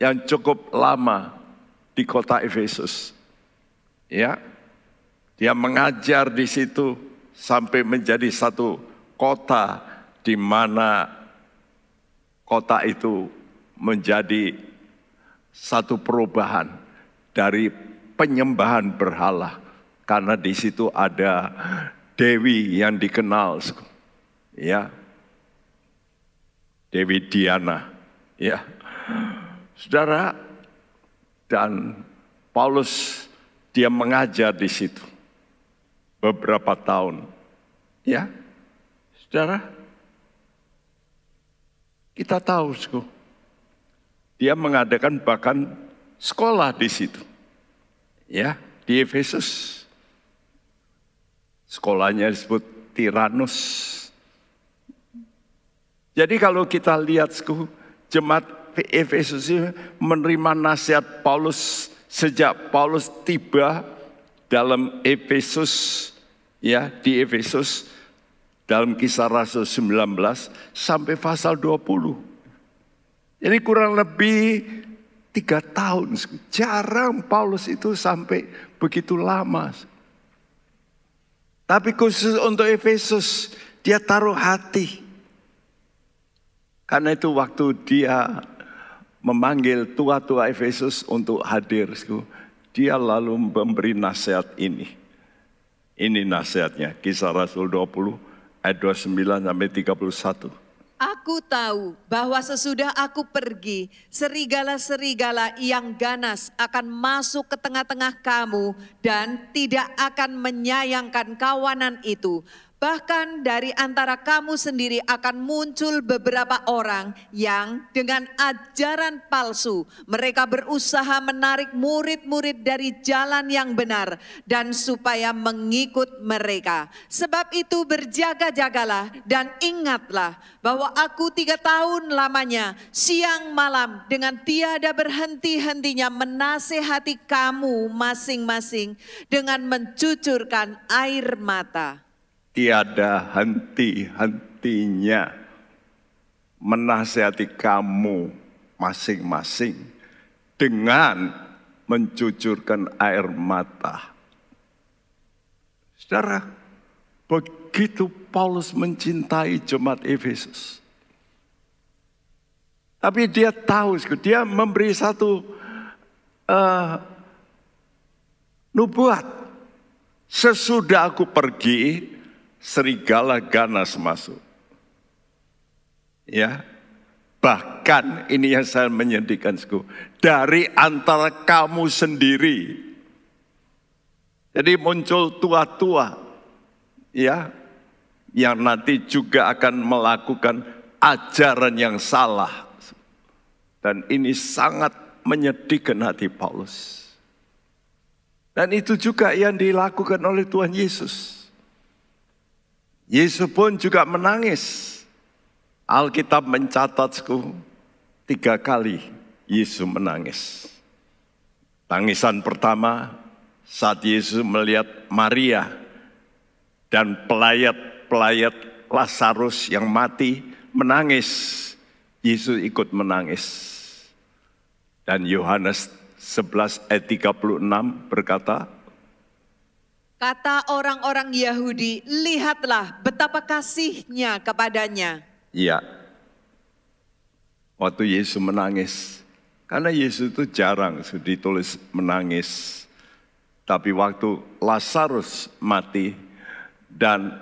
A: yang cukup lama di kota Efesus. Ya, dia mengajar di situ sampai menjadi satu kota di mana kota itu menjadi satu perubahan dari penyembahan berhala. Karena di situ ada dewi yang dikenal ya. Dewi Diana. Ya. Saudara dan Paulus dia mengajar di situ beberapa tahun. Ya. Saudara kita tahu dia mengadakan bahkan sekolah di situ. Ya di Efesus. Sekolahnya disebut Tiranus. Jadi kalau kita lihat jemaat Efesus ini menerima nasihat Paulus sejak Paulus tiba dalam Efesus ya di Efesus dalam kisah Rasul 19 sampai pasal 20. Jadi kurang lebih tiga tahun. Jarang Paulus itu sampai begitu lama. Tapi khusus untuk Efesus, dia taruh hati. Karena itu waktu dia memanggil tua-tua Efesus untuk hadir, dia lalu memberi nasihat ini. Ini nasihatnya, kisah Rasul 20 ayat 29 sampai 31.
B: Aku tahu bahwa sesudah aku pergi, serigala-serigala yang ganas akan masuk ke tengah-tengah kamu dan tidak akan menyayangkan kawanan itu. Bahkan dari antara kamu sendiri akan muncul beberapa orang yang dengan ajaran palsu mereka berusaha menarik murid-murid dari jalan yang benar dan supaya mengikut mereka. Sebab itu berjaga-jagalah dan ingatlah bahwa aku tiga tahun lamanya siang malam dengan tiada berhenti-hentinya menasehati kamu masing-masing dengan mencucurkan air mata
A: tiada henti-hentinya menasihati kamu masing-masing dengan mencucurkan air mata. Saudara, begitu Paulus mencintai jemaat Efesus. Tapi dia tahu, dia memberi satu uh, nubuat. Sesudah aku pergi, serigala ganas masuk. Ya, bahkan ini yang saya menyedihkan, dari antara kamu sendiri. Jadi muncul tua-tua, ya, yang nanti juga akan melakukan ajaran yang salah. Dan ini sangat menyedihkan hati Paulus. Dan itu juga yang dilakukan oleh Tuhan Yesus. Yesus pun juga menangis. Alkitab mencatatku tiga kali Yesus menangis. Tangisan pertama saat Yesus melihat Maria dan pelayat-pelayat Lazarus yang mati menangis. Yesus ikut menangis. Dan Yohanes 11 ayat 36 berkata,
B: Kata orang-orang Yahudi, lihatlah betapa kasihnya kepadanya.
A: Iya. Waktu Yesus menangis, karena Yesus itu jarang ditulis menangis. Tapi waktu Lazarus mati dan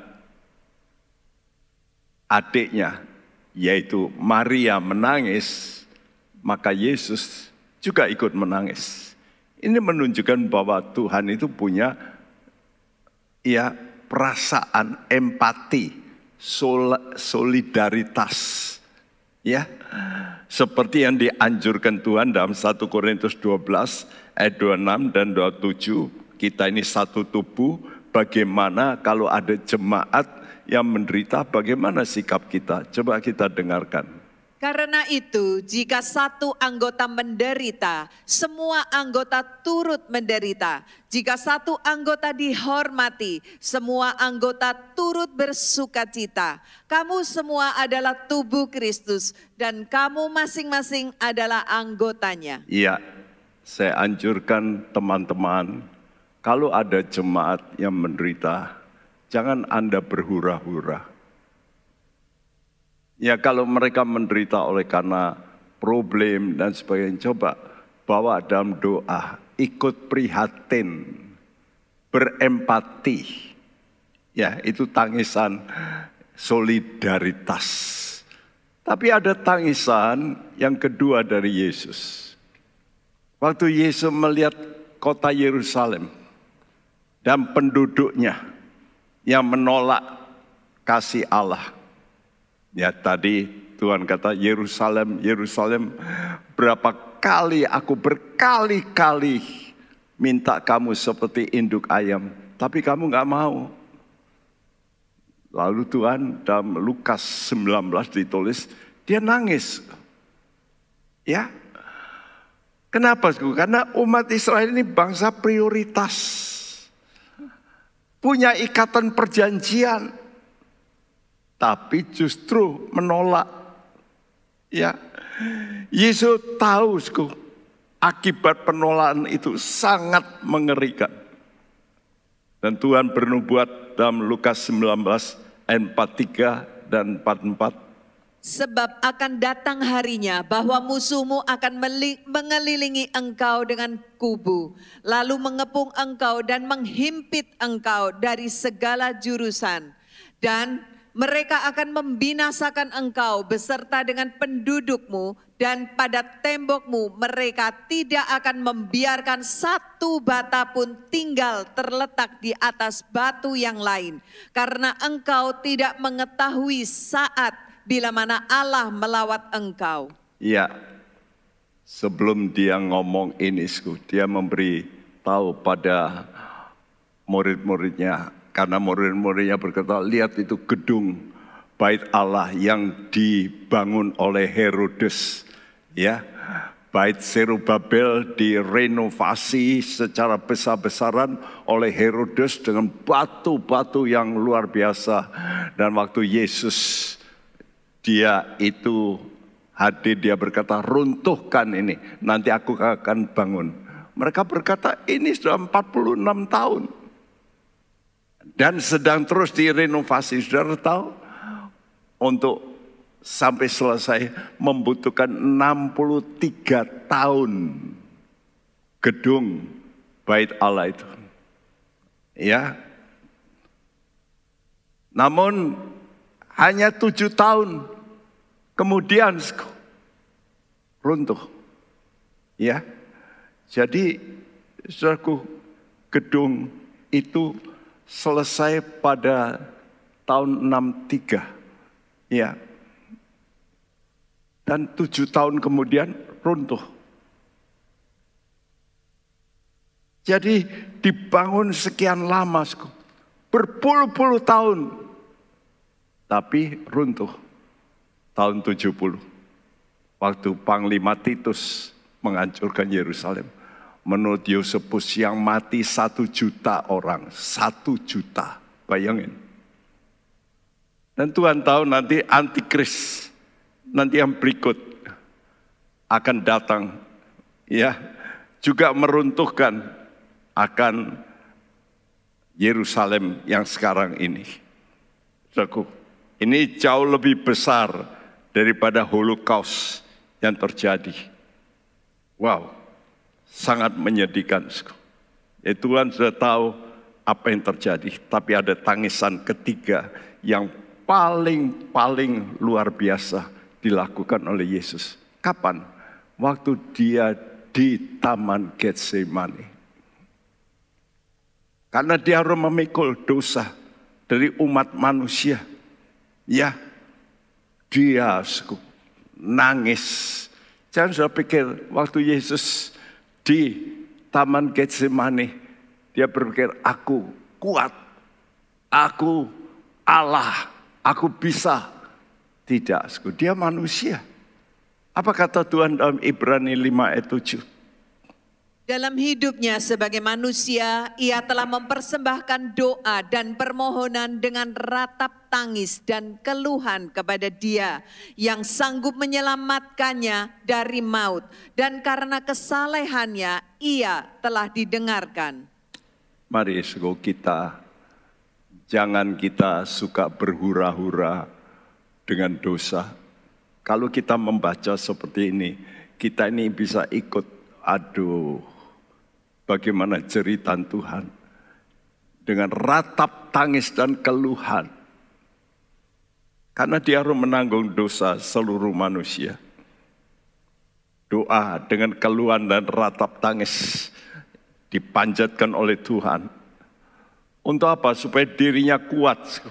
A: adiknya yaitu Maria menangis, maka Yesus juga ikut menangis. Ini menunjukkan bahwa Tuhan itu punya ya perasaan empati, sol, solidaritas. Ya, seperti yang dianjurkan Tuhan dalam 1 Korintus 12 ayat 26 dan 27, kita ini satu tubuh, bagaimana kalau ada jemaat yang menderita, bagaimana sikap kita? Coba kita dengarkan.
B: Karena itu, jika satu anggota menderita, semua anggota turut menderita. Jika satu anggota dihormati, semua anggota turut bersuka cita. Kamu semua adalah tubuh Kristus, dan kamu masing-masing adalah anggotanya.
A: Iya, saya anjurkan teman-teman, kalau ada jemaat yang menderita, jangan Anda berhura-hura Ya kalau mereka menderita oleh karena problem dan sebagainya. Coba bawa dalam doa, ikut prihatin, berempati. Ya, itu tangisan solidaritas. Tapi ada tangisan yang kedua dari Yesus. Waktu Yesus melihat kota Yerusalem dan penduduknya yang menolak kasih Allah. Ya tadi Tuhan kata Yerusalem, Yerusalem berapa kali aku berkali-kali minta kamu seperti induk ayam. Tapi kamu nggak mau. Lalu Tuhan dalam Lukas 19 ditulis, dia nangis. Ya, Kenapa? Karena umat Israel ini bangsa prioritas. Punya ikatan perjanjian. Tapi justru menolak. Ya, Yesus tahu akibat penolakan itu sangat mengerikan. Dan Tuhan bernubuat dalam Lukas 19 ayat 43 dan 44.
B: Sebab akan datang harinya bahwa musuhmu akan mengelilingi engkau dengan kubu, lalu mengepung engkau dan menghimpit engkau dari segala jurusan. Dan mereka akan membinasakan engkau beserta dengan pendudukmu dan pada tembokmu mereka tidak akan membiarkan satu bata pun tinggal terletak di atas batu yang lain. Karena engkau tidak mengetahui saat bila mana Allah melawat engkau.
A: Iya, sebelum dia ngomong ini, dia memberi tahu pada murid-muridnya. Karena murid-muridnya berkata, lihat itu gedung bait Allah yang dibangun oleh Herodes. Ya, bait Serubabel direnovasi secara besar-besaran oleh Herodes dengan batu-batu yang luar biasa. Dan waktu Yesus dia itu hadir, dia berkata, runtuhkan ini, nanti aku akan bangun. Mereka berkata, ini sudah 46 tahun. Dan sedang terus direnovasi, sudah tahu? Untuk sampai selesai membutuhkan 63 tahun gedung bait Allah itu. Ya. Namun hanya tujuh tahun kemudian runtuh. Ya, jadi saudaraku gedung itu selesai pada tahun 63. Ya, dan tujuh tahun kemudian runtuh. Jadi dibangun sekian lama, berpuluh-puluh tahun tapi runtuh tahun 70. Waktu Panglima Titus menghancurkan Yerusalem. Menurut Yosepus yang mati satu juta orang. Satu juta, bayangin. Dan Tuhan tahu nanti antikris, nanti yang berikut akan datang. Ya, juga meruntuhkan akan Yerusalem yang sekarang ini. Saudaraku, ini jauh lebih besar daripada holocaust yang terjadi. Wow, sangat menyedihkan. Ya Tuhan sudah tahu apa yang terjadi, tapi ada tangisan ketiga yang paling-paling luar biasa dilakukan oleh Yesus. Kapan? Waktu dia di Taman Getsemani. Karena dia harus memikul dosa dari umat manusia Ya, dia nangis. Jangan sudah pikir waktu Yesus di Taman Getsemani, dia berpikir aku kuat, aku Allah, aku bisa. Tidak, dia manusia. Apa kata Tuhan dalam Ibrani 5 ayat 7?
B: Dalam hidupnya sebagai manusia, ia telah mempersembahkan doa dan permohonan dengan ratap tangis dan keluhan kepada Dia yang sanggup menyelamatkannya dari maut, dan karena kesalehannya ia telah didengarkan.
A: Mari, suku kita, jangan kita suka berhura-hura dengan dosa. Kalau kita membaca seperti ini, kita ini bisa ikut, aduh, bagaimana jeritan Tuhan. Dengan ratap tangis dan keluhan. Karena dia harus menanggung dosa seluruh manusia. Doa dengan keluhan dan ratap tangis dipanjatkan oleh Tuhan. Untuk apa? Supaya dirinya kuat,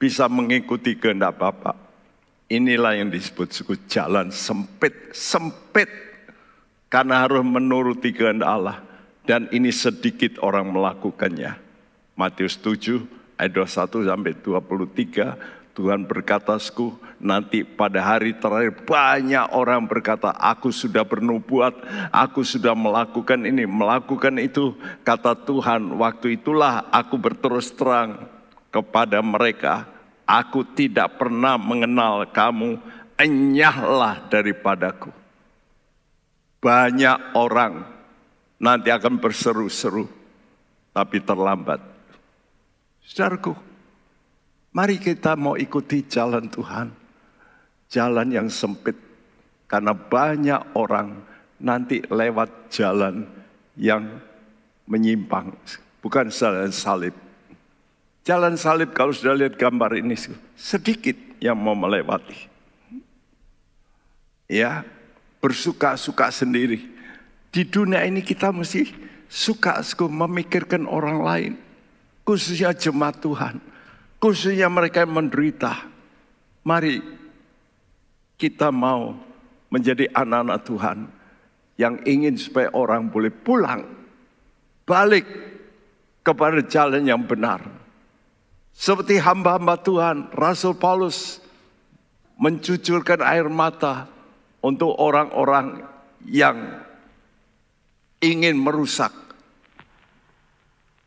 A: bisa mengikuti kehendak Bapak. Inilah yang disebut suku jalan sempit, sempit. Karena harus menuruti kehendak Allah. Dan ini sedikit orang melakukannya. Matius 7 ayat 21 sampai 23. Tuhan berkata, Sku, nanti pada hari terakhir banyak orang berkata, aku sudah bernubuat, aku sudah melakukan ini, melakukan itu. Kata Tuhan, waktu itulah aku berterus terang kepada mereka, Aku tidak pernah mengenal kamu, enyahlah daripadaku. Banyak orang nanti akan berseru-seru, tapi terlambat. Saudaraku, mari kita mau ikuti jalan Tuhan. Jalan yang sempit, karena banyak orang nanti lewat jalan yang menyimpang. Bukan jalan salib, Jalan salib kalau sudah lihat gambar ini sedikit yang mau melewati. Ya, bersuka-suka sendiri. Di dunia ini kita mesti suka memikirkan orang lain. Khususnya jemaat Tuhan. Khususnya mereka yang menderita. Mari kita mau menjadi anak-anak Tuhan yang ingin supaya orang boleh pulang balik kepada jalan yang benar. Seperti hamba-hamba Tuhan, Rasul Paulus mencucurkan air mata untuk orang-orang yang ingin merusak.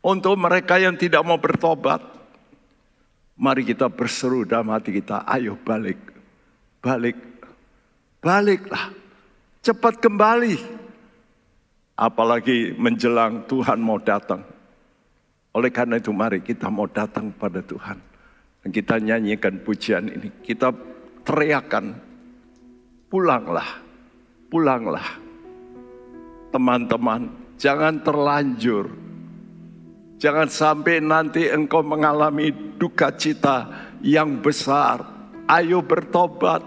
A: Untuk mereka yang tidak mau bertobat, mari kita berseru dalam hati kita, ayo balik, balik, baliklah, cepat kembali. Apalagi menjelang Tuhan mau datang. Oleh karena itu mari kita mau datang pada Tuhan. Dan kita nyanyikan pujian ini. Kita teriakan, pulanglah, pulanglah. Teman-teman, jangan terlanjur. Jangan sampai nanti engkau mengalami duka cita yang besar. Ayo bertobat.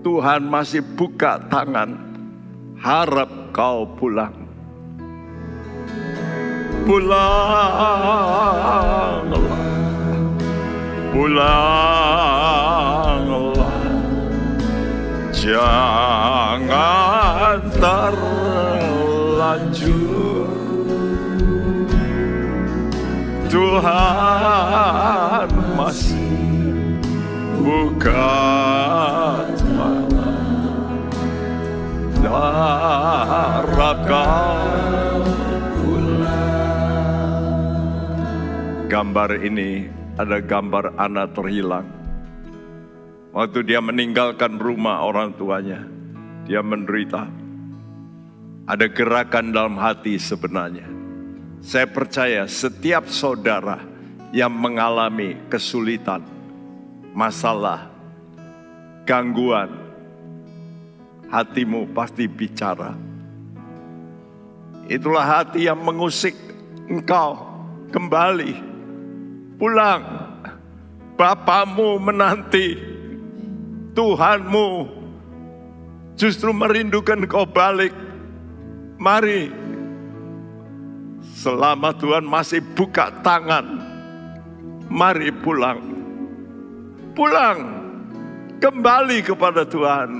A: Tuhan masih buka tangan. Harap kau pulang pulanglah pulanglah jangan terlanjur Tuhan masih buka harapkan gambar ini ada gambar anak terhilang. Waktu dia meninggalkan rumah orang tuanya, dia menderita. Ada gerakan dalam hati sebenarnya. Saya percaya setiap saudara yang mengalami kesulitan, masalah, gangguan, hatimu pasti bicara. Itulah hati yang mengusik engkau kembali pulang. Bapamu menanti, Tuhanmu justru merindukan kau balik. Mari, selama Tuhan masih buka tangan, mari pulang. Pulang, kembali kepada Tuhan.